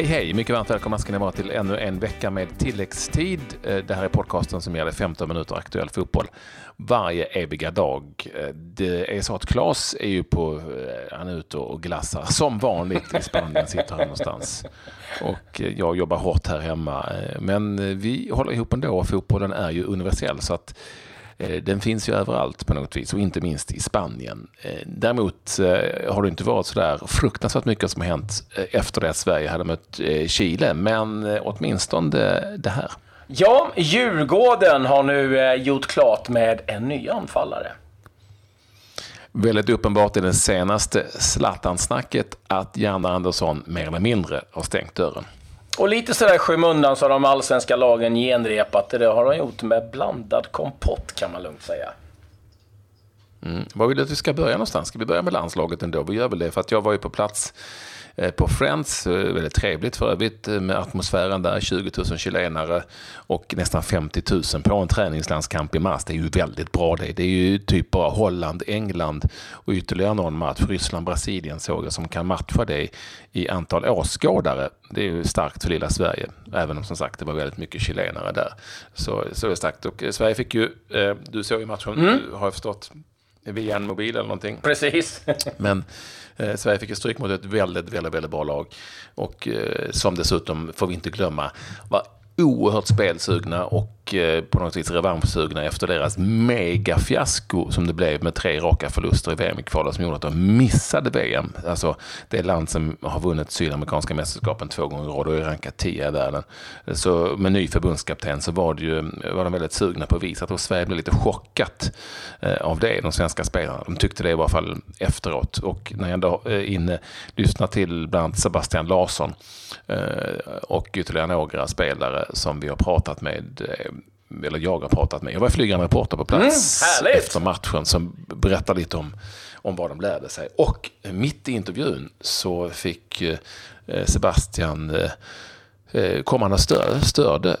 Hej hej! Mycket varmt välkomna ska ni vara till ännu en vecka med tilläggstid. Eh, det här är podcasten som gäller 15 minuter aktuell fotboll varje eviga dag. Eh, det är så att Claes är ju på, eh, han är ute och glassar som vanligt i Spanien, sitter han någonstans. Och jag jobbar hårt här hemma. Men vi håller ihop ändå och fotbollen är ju universell så att den finns ju överallt på något vis och inte minst i Spanien. Eh, däremot eh, har det inte varit så där fruktansvärt mycket som har hänt efter det att Sverige hade mött Chile, men åtminstone det här. Ja, Djurgården har nu gjort klart med en ny anfallare. Väldigt uppenbart i det senaste Zlatan-snacket att Janne Andersson mer eller mindre har stängt dörren. Och lite sådär skymundan så har de allsvenska lagen genrepat det. Det har de gjort med blandad kompott kan man lugnt säga. Mm. Var vill du att vi ska börja någonstans? Ska vi börja med landslaget ändå? Vi gör väl det, för att jag var ju på plats på Friends. Eh, väldigt trevligt för övrigt eh, med atmosfären där. 20 000 chilenare och nästan 50 000 på en träningslandskamp i mars. Det är ju väldigt bra det. Det är ju typ bara Holland, England och ytterligare någon match. Ryssland, Brasilien såg jag som kan matcha det i antal åskådare. Det är ju starkt för lilla Sverige. Även om som sagt det var väldigt mycket chilenare där. Så, så är det starkt. Och Sverige fick ju, du såg ju matchen, mm. har jag förstått, via en mobil eller någonting. Precis. Men Eh, Sverige fick ett stryk mot ett väldigt, väldigt, väldigt bra lag. Och eh, som dessutom, får vi inte glömma, var oerhört spelsugna och Eh, på något vis revanschsugna efter deras megafiasko som det blev med tre raka förluster i VM-kvalet som gjorde att de missade VM. Alltså det land som har vunnit sydamerikanska mästerskapen två gånger i rad och är rankat 10 i världen. Så med ny förbundskapten så var, det ju, var de väldigt sugna på att visa att Sverige blev lite chockat eh, av det, de svenska spelarna. De tyckte det i alla fall efteråt. Och när jag ändå är eh, inne, lyssnar till bland annat Sebastian Larsson och ytterligare några spelare som vi har pratat med eller jag har pratat med. Jag var flygande reporter på plats mm, efter matchen som berättade lite om, om vad de lärde sig. Och mitt i intervjun så fick eh, Sebastian eh, kom han och störde, störde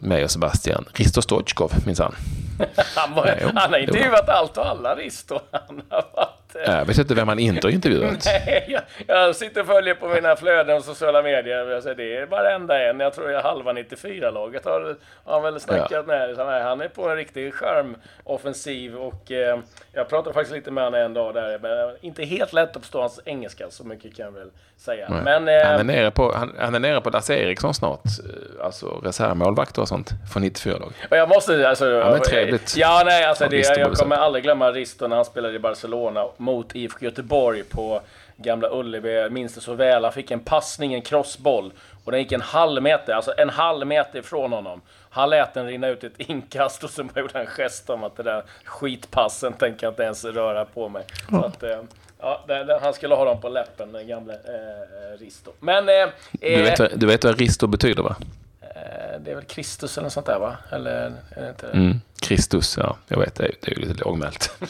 mig och Sebastian. Risto Stoichkov minsann. han, han har intervjuat allt och alla Risto. Han har jag vet inte vem man inte har intervjuat. Nej, jag, jag sitter och följer på mina flöden och sociala medier. Det är varenda en. Jag tror jag halva 94-laget har, har väl snackat ja. med. Nej, han är på en riktig skärmoffensiv och eh, jag pratade faktiskt lite med honom en dag där. Men inte helt lätt att förstå hans engelska, så mycket kan jag väl säga. Men, eh, han, är nere på, han, han, är nere på Lasse Eriksson snart. Eh, alltså reservmålvakt och sånt från 94-lag. Och jag måste, alltså... Ja, men trevligt. Ja, nej, alltså det, jag kommer aldrig glömma Risto när han spelade i Barcelona mot IFK Göteborg på Gamla Ullevi. Jag minns det så väl. Han fick en passning, en crossboll. Och den gick en halv meter, alltså en halv meter ifrån honom. Han lät den rinna ut ett inkast och så gjorde han en gest om att det där skitpassen tänker jag inte ens röra på mig. Så att, eh, ja, han skulle ha dem på läppen, den gamle eh, Risto. Men... Eh, du, vet, du vet vad Risto betyder va? Eh, det är väl Kristus eller något sånt där va? Eller är det inte det? Mm. Kristus, ja. Jag vet, det är, det är ju lite lågmält.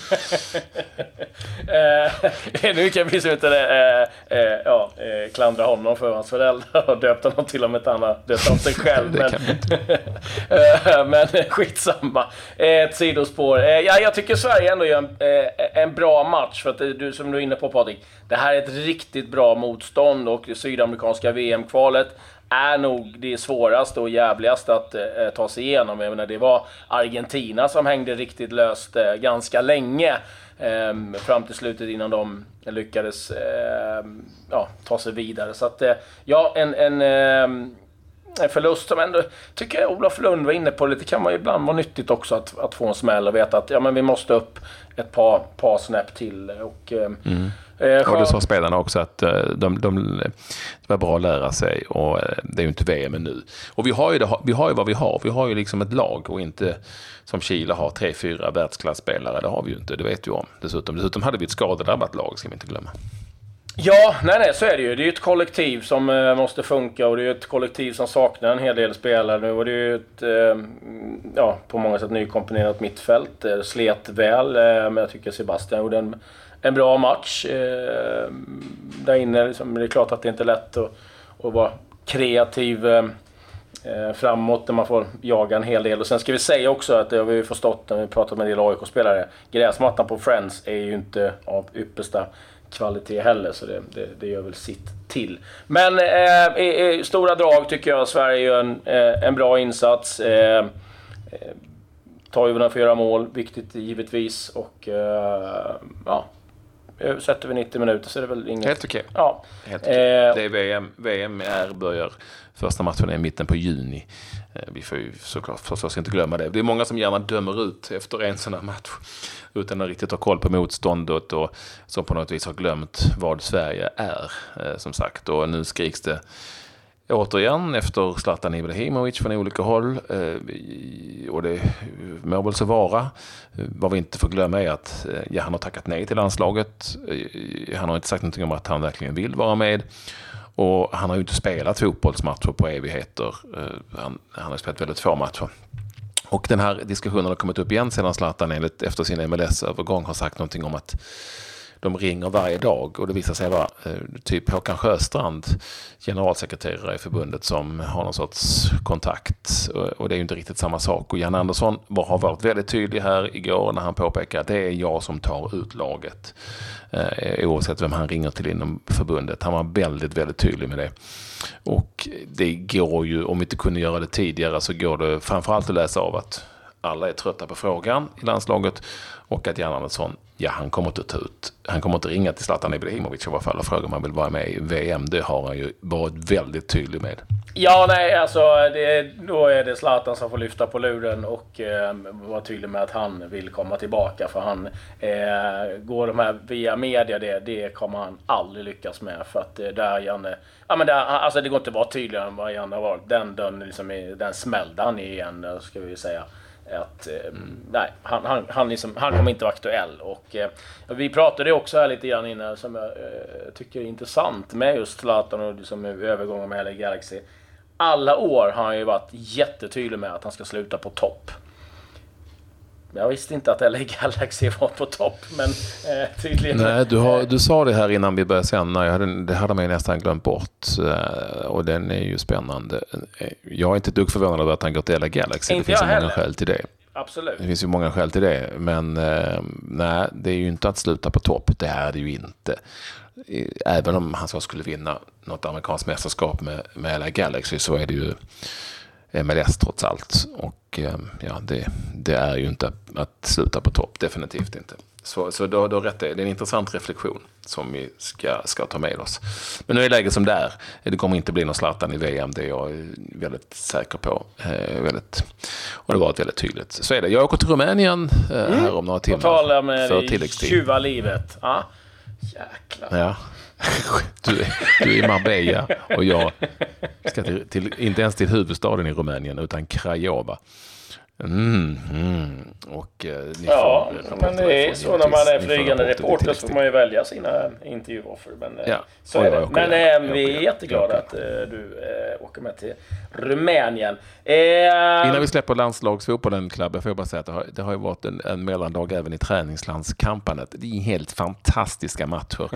eh, nu kan vi inte eh, eh, ja, eh, klandra honom för hans föräldrar och döpt honom till och med ett annat, döpt om sig själv. men, eh, men skitsamma. Ett sidospår. Eh, ja, jag tycker Sverige ändå gör en, eh, en bra match. För att du, som du är inne på Patrik, det här är ett riktigt bra motstånd och sydamerikanska VM-kvalet är nog det svåraste och jävligaste att eh, ta sig igenom. Jag menar, det var Argentina som hängde riktigt löst eh, ganska länge. Eh, fram till slutet innan de lyckades ehm, ja, ta sig vidare. Så att, eh, ja, en, en, ehm, en förlust som ändå, tycker jag Olof Lund var inne på lite, kan man ju ibland vara nyttigt också att, att få en smäll och veta att ja, men vi måste upp ett par, par snäpp till. Eh, och, ehm, mm. Eh, och det sa spelarna också att eh, de, de, det var bra att lära sig och eh, det är ju inte VM nu. Och vi har ju, det, vi har ju vad vi har. Vi har ju liksom ett lag och inte som Chile har tre, fyra världsklasspelare. Det har vi ju inte, det vet du om. Dessutom, dessutom hade vi ett skadedrabbat lag, ska vi inte glömma. Ja, nej, nej, så är det ju. Det är ju ett kollektiv som måste funka och det är ett kollektiv som saknar en hel del spelare nu. Och det är ju ett, ja, på många sätt nykomponerat mittfält. Slet väl, men jag tycker Sebastian gjorde en en bra match eh, där inne. Liksom, det är klart att det inte är lätt att, att vara kreativ eh, eh, framåt när man får jaga en hel del. Och sen ska vi säga också att det har vi förstått när vi pratat med en del AIK-spelare. Gräsmattan på Friends är ju inte av yppersta kvalitet heller, så det, det, det gör väl sitt till. Men eh, i, i, stora drag tycker jag Sverige gör en, eh, en bra insats. Eh, eh Toivonen får göra mål, viktigt givetvis. Och eh, ja, sätter vi 90 minuter så är det väl inget... Helt okej. Okay. Ja. Helt okay. Eh, det är VM. VM är, börjar första matchen i mitten på juni. Eh, vi får ju såklart förstås inte glömma det. Det är många som gärna dömer ut efter en sån här match utan att riktigt ha koll på motståndet och som på något vis har glömt vad Sverige är, eh, som sagt. Och nu skriks det återigen efter Zlatan Ibrahimovic från olika håll. Eh, och det må väl så vara. Eh, vad vi inte får glömma är att eh, ja, han har tackat nej till landslaget. Han har inte sagt någonting om att han verkligen vill vara med. Och han har ju inte spelat fotbollsmatcher på evigheter. Han, han har spelat väldigt få matcher. Och den här diskussionen har kommit upp igen sedan Zlatan enligt, efter sin MLS-övergång har sagt någonting om att de ringer varje dag och det visar sig vara eh, typ Håkan Sjöstrand, generalsekreterare i förbundet, som har någon sorts kontakt. Och det är ju inte riktigt samma sak. Och Jan Andersson har varit väldigt tydlig här igår när han påpekar att det är jag som tar ut laget. Eh, oavsett vem han ringer till inom förbundet. Han var väldigt, väldigt tydlig med det. Och det går ju, om vi inte kunde göra det tidigare, så går det framförallt att läsa av att alla är trötta på frågan i landslaget och att Jan Andersson, ja han kommer inte ta ut, han kommer inte ringa till Zlatan Ibrahimovic i alla fall och fråga om han vill vara med i VM. Det har han ju varit väldigt tydlig med. Ja, nej, alltså det, då är det Zlatan som får lyfta på luren och eh, vara tydlig med att han vill komma tillbaka. För han eh, går de här via media, det, det kommer han aldrig lyckas med. För att eh, där Janne, ja men där, alltså det går inte att vara tydligare än vad Janne har varit. Den dörren liksom, den smällde han igen, eh, ska vi säga att mm. nej, han, han, han, liksom, han kommer inte vara aktuell. Och, eh, vi pratade också här lite grann innan som jag eh, tycker är intressant med just Zlatan och liksom, övergången med LA Galaxy. Alla år har han ju varit jättetydlig med att han ska sluta på topp. Jag visste inte att LA Galaxy var på topp, men eh, tydligen... Nej, du, har, du sa det här innan vi började sända. Jag hade, det hade man ju nästan glömt bort. Eh, och den är ju spännande. Jag är inte ett dugg förvånad över att han går till LA Galaxy. Inte det finns ju många skäl till det. Absolut. Det finns ju många skäl till det. Men eh, nej, det är ju inte att sluta på topp. Det är det ju inte. Även om han så skulle vinna något amerikanskt mästerskap med, med LA Galaxy så är det ju MLS trots allt. Och eh, ja, det, det, är ju inte att sluta på topp, definitivt inte. Så, så då, då rätt det är en intressant reflektion som vi ska, ska ta med oss. Men nu är läget som det är. Det kommer inte bli någon Zlatan i VM, det är jag väldigt säker på. Eh, väldigt, och det har varit väldigt tydligt. Så är det. Jag åker till Rumänien eh, mm. här om några timmar. På tal om det tjuva livet. Ja. Jäklar. Ja. Du, du är i Marbella och jag ska till, till, inte ens till huvudstaden i Rumänien utan Craiova. Mm, mm. Och, eh, ja, men det är så när man är flygande reporter så får man ju välja sina intervjuoffer. Men, eh, ja, så är det. men äh, vi är jätteglada att äh, du äh, åker med till Rumänien. Innan vi släpper landslagsfotbollen, Klabbe, får jag bara säga att det har, det har ju varit en, en mellandag även i träningslandskampanjet. Det är helt fantastiska matcher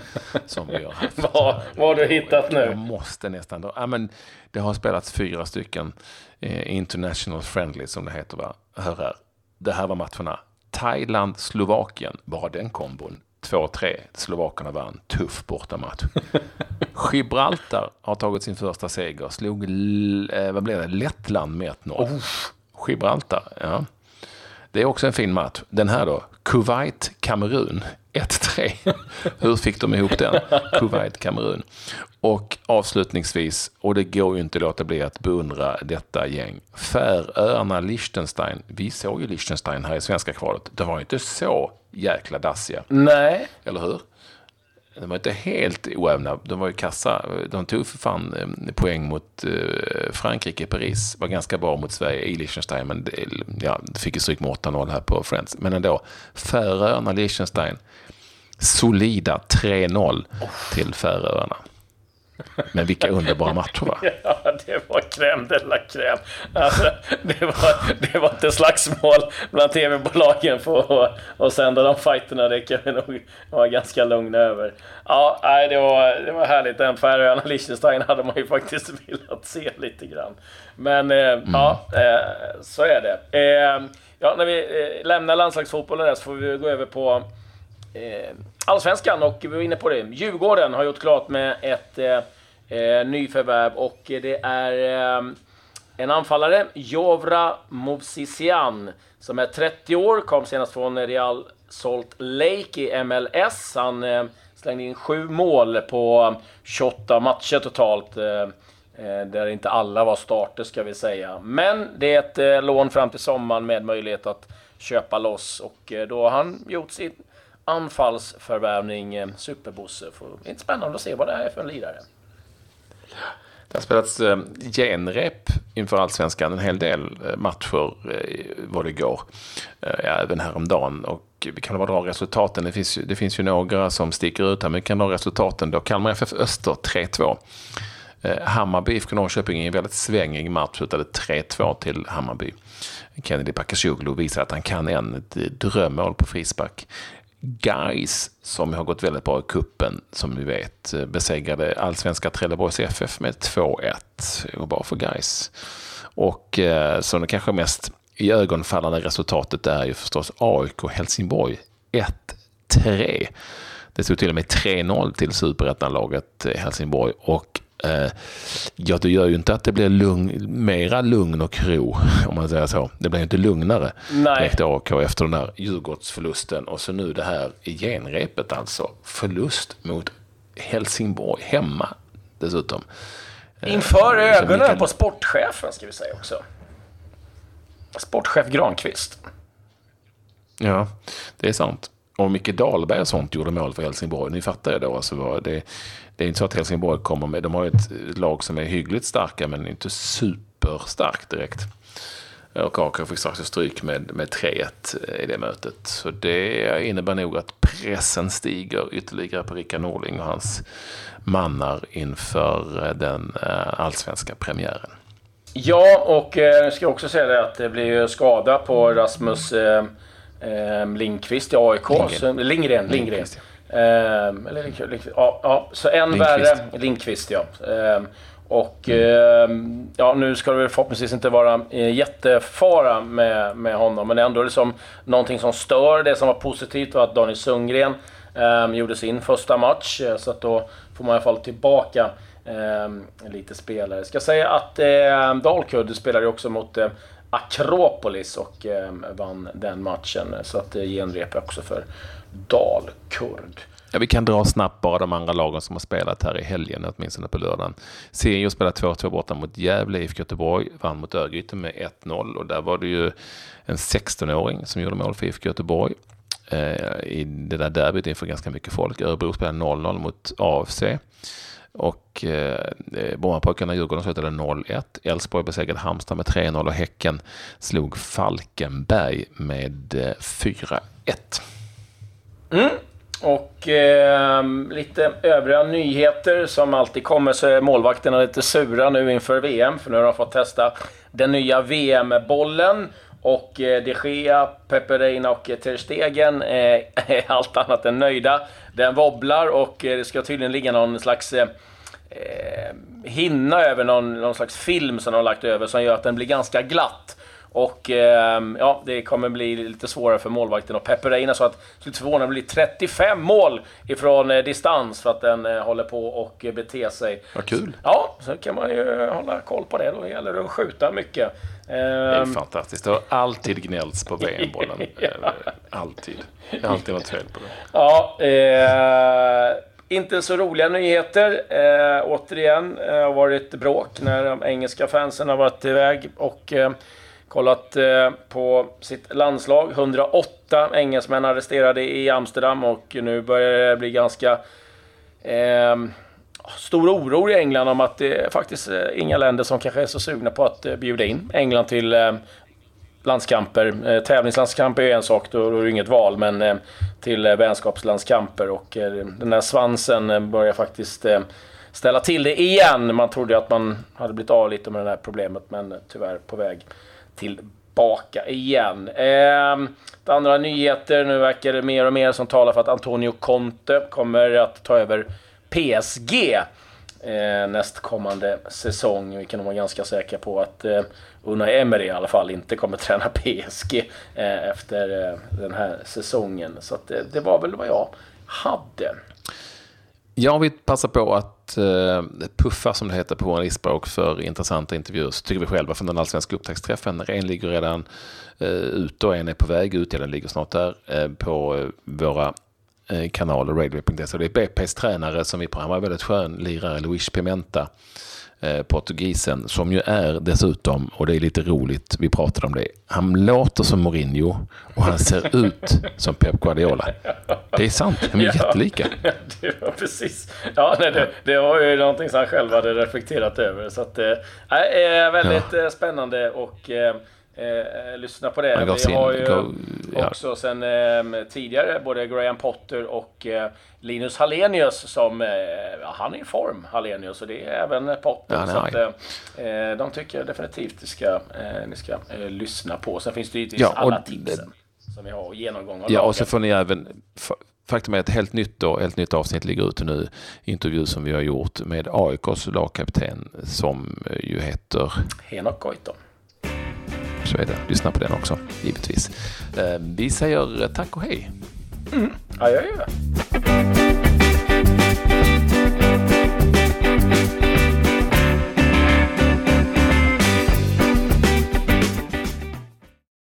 som vi har haft. vad, vad har du hittat nu? Jag måste nästan... Då, ja, men det har spelats fyra stycken eh, International Friendly som det heter. Va? Hör här. Det här var matcherna. Thailand-Slovakien, bara den kombon. 2-3. Slovakerna vann. Tuff bortamatch. Gibraltar har tagit sin första seger. Slog, eh, vad blev det, Lettland med 1-0. Oh. Gibraltar, ja. Det är också en fin match. Den här då, Kuwait-Kamerun 1-3. Hur fick de ihop den? Kuwait-Kamerun. Och avslutningsvis, och det går ju inte att låta bli att beundra detta gäng. Färöarna, Liechtenstein. Vi såg ju Liechtenstein här i svenska kvalet. De var ju inte så jäkla dassiga. Nej. Eller hur? De var inte helt oävna. De var ju kassa. De tog för fan eh, poäng mot eh, Frankrike Paris. Var ganska bra mot Sverige i Liechtenstein. Men ja, fick ju stryk med 8-0 här på Friends. Men ändå. Färöarna, Liechtenstein. Solida 3-0 till Färöarna. Men vilka underbara matcher va? Ja, det var crème de la crème. Alltså, det, var, det var inte slagsmål bland tv-bolagen för att, att sända de fighterna. Det kan vi nog vara ganska lugna över. Ja, nej, det, var, det var härligt. Den Färöarna Liechtenstein hade man ju faktiskt velat se lite grann. Men eh, mm. ja, eh, så är det. Eh, ja, när vi eh, lämnar landslagsfotbollen där så får vi gå över på eh, allsvenskan och vi var inne på det. Djurgården har gjort klart med ett eh, eh nyförvärv och det är eh, en anfallare, Jovra Movsisian, som är 30 år, kom senast från Real Salt Lake i MLS. Han eh, slängde in sju mål på 28 matcher totalt. Eh, eh, där inte alla var starter ska vi säga. Men det är ett eh, lån fram till sommaren med möjlighet att köpa loss och eh, då har han gjort sin anfallsförvärvning eh, Superbosse. Det spännande att se vad det är för en lirare. Det har spelats eh, genrep inför allsvenskan en hel del eh, matcher var det igår. Även häromdagen. Och vi kan bara dra resultaten. Det finns, det finns ju några som sticker ut här, men vi kan dra resultaten då. Kalmar FF Öster 3-2. Hammarby IFK Norrköping i en väldigt svängig match slutade 3-2 till Hammarby. Kennedy Bakashoglu visar att han kan en, ett drömmål på frispark. Guys som har gått väldigt bra i kuppen som vi vet, eh, besegrade allsvenska Trelleborgs FF med 2-1. och bara bra för Guys. Och eh, som det kanske mest i ögonfallande resultatet är ju förstås AIK Helsingborg 1-3. Det stod till och med 3-0 till superettanlaget eh, Helsingborg och ja, det gör ju inte att det blir lugn, mera lugn och ro, om man säger så. Det blir inte lugnare Nej. direkt AK efter den här Djurgårdsförlusten och så nu det här genrepet alltså. Förlust mot Helsingborg, hemma dessutom. Eh, Inför eh, ögonen kan... på sportchefen ska vi säga också. Sportchef Granqvist. Ja, det är sant. Och Micke Dahlberg och sånt gjorde mål för Helsingborg. Ni fattar ju då. Alltså, det, det är inte så att Helsingborg kommer med, de har ju ett lag som är hyggligt starka men inte superstarkt direkt. Och AK fick strax stryk med, med 3-1 i det mötet. Så det innebär nog att pressen stiger ytterligare på Rickard Norling och hans mannar inför den eh, allsvenska premiären. Ja, och eh, ska också säga det att det blir skada på Rasmus eh, eh Lindqvist i AIK. Lindgren. Lindgren, Lindgren. Um, eller Lindqvist, ja, ja, så en Lindqvist. värre. Lindqvist, ja. Um, och mm. ja, nu ska det väl förhoppningsvis inte vara eh, jättefara med, med honom, men ändå liksom någonting som stör. Det som var positivt var att Daniel Sundgren um, gjorde sin första match, eh, så att då får man i alla fall tillbaka um, lite spelare. Ska säga att um, Dalkurd spelade också mot uh, Akropolis och eh, vann den matchen, så att eh, det genrep också för dalkurd. Ja, vi kan dra snabbt bara de andra lagen som har spelat här i helgen, åtminstone på lördagen. Sirius spelade 2-2 borta mot Gävle, IFK Göteborg, vann mot Örgryte med 1-0 och där var det ju en 16-åring som gjorde mål för IFK Göteborg eh, i det där derbyt inför ganska mycket folk. Örebro spelade 0-0 mot AFC. Och eh, eh Brommapojkarna Djurgården slutade 0-1. Elfsborg besegrade Halmstad med 3-0 och Häcken slog Falkenberg med eh, 4-1. Mm. Och eh, lite övriga nyheter som alltid kommer så är målvakterna lite sura nu inför VM för nu har de fått testa den nya VM-bollen. Och eh, de Gea, Pepe och eh, Ter Stegen eh, är allt annat än nöjda. Den wobblar och det ska tydligen ligga någon slags eh, hinna över någon, någon slags film som de har lagt över som gör att den blir ganska glatt. Och eh, ja, det kommer bli lite svårare för målvakten. Och Pepe sa att skulle förvåna bli 35 mål ifrån eh, distans för att den eh, håller på och bete sig. Vad kul! Ja, så kan man ju hålla koll på det. Då gäller det att skjuta mycket. Det är ehm. fantastiskt. Det har alltid gnällts på VM-bollen. ja. Alltid. Det har alltid varit fel på det. Ja, eh, inte så roliga nyheter. Eh, återigen, det har varit bråk när de engelska fansen har varit iväg. Och eh, kollat eh, på sitt landslag. 108 engelsmän arresterade i Amsterdam och nu börjar det bli ganska eh, stor oro i England om att det är faktiskt eh, inga länder som kanske är så sugna på att eh, bjuda in England till eh, landskamper. Eh, tävlingslandskamper är en sak, då, då är det inget val, men eh, till eh, vänskapslandskamper. Och eh, den där svansen börjar faktiskt ställa till det igen. Man trodde att man hade blivit av lite med det här problemet, men tyvärr på väg tillbaka igen. Eh, andra nyheter, nu verkar det mer och mer som talar för att Antonio Conte kommer att ta över PSG. eh, nästkommande säsong. Vi kan nog vara ganska säkra på att eh, Unai Emery i alla fall inte kommer träna PSG eh, efter eh, den här säsongen. Så att, eh, det var väl vad jag hade. Jag vill passa på att eh, puffa, som det heter på journalistspråk, för intressanta intervjuer. Så tycker vi själva från den allsvenska upptaktsträffen. En ligger redan eh, ute och en är på väg ut. Ja, den ligger snart där eh, på eh, våra kanaler, radio.se. Det är BP's tränare som vi på. Han var väldigt skön lirare, Luis Pimenta portugisen, som ju är dessutom, och det är lite roligt, vi pratade om det, han låter som Mourinho och han ser ut som Pep Guardiola. Det är sant, de är ja, jättelika. Det var precis. Ja, nej, det, det var ju någonting som han själv hade reflekterat över. Så att, äh, väldigt ja. spännande och Eh, lyssna på det. Vi har ju go, ja. också sen eh, tidigare både Graham Potter och eh, Linus Hallenius som, eh, han är i form, Hallenius, och det är även Potter. Ja, så att, eh, eh, de tycker definitivt ni ska, eh, ni ska eh, lyssna på. Sen finns det givetvis ja, alla tipsen som vi har och genomgång av Ja, lagen. och så får ni även Faktum är att ett helt nytt, då, helt nytt avsnitt ligger ute nu. Intervju som vi har gjort med AIKs lagkapten som ju heter Henok Goitom så är det. Lyssna på den också, givetvis. Ehm, vi säger tack och hej. Mm. Adjö, adjö.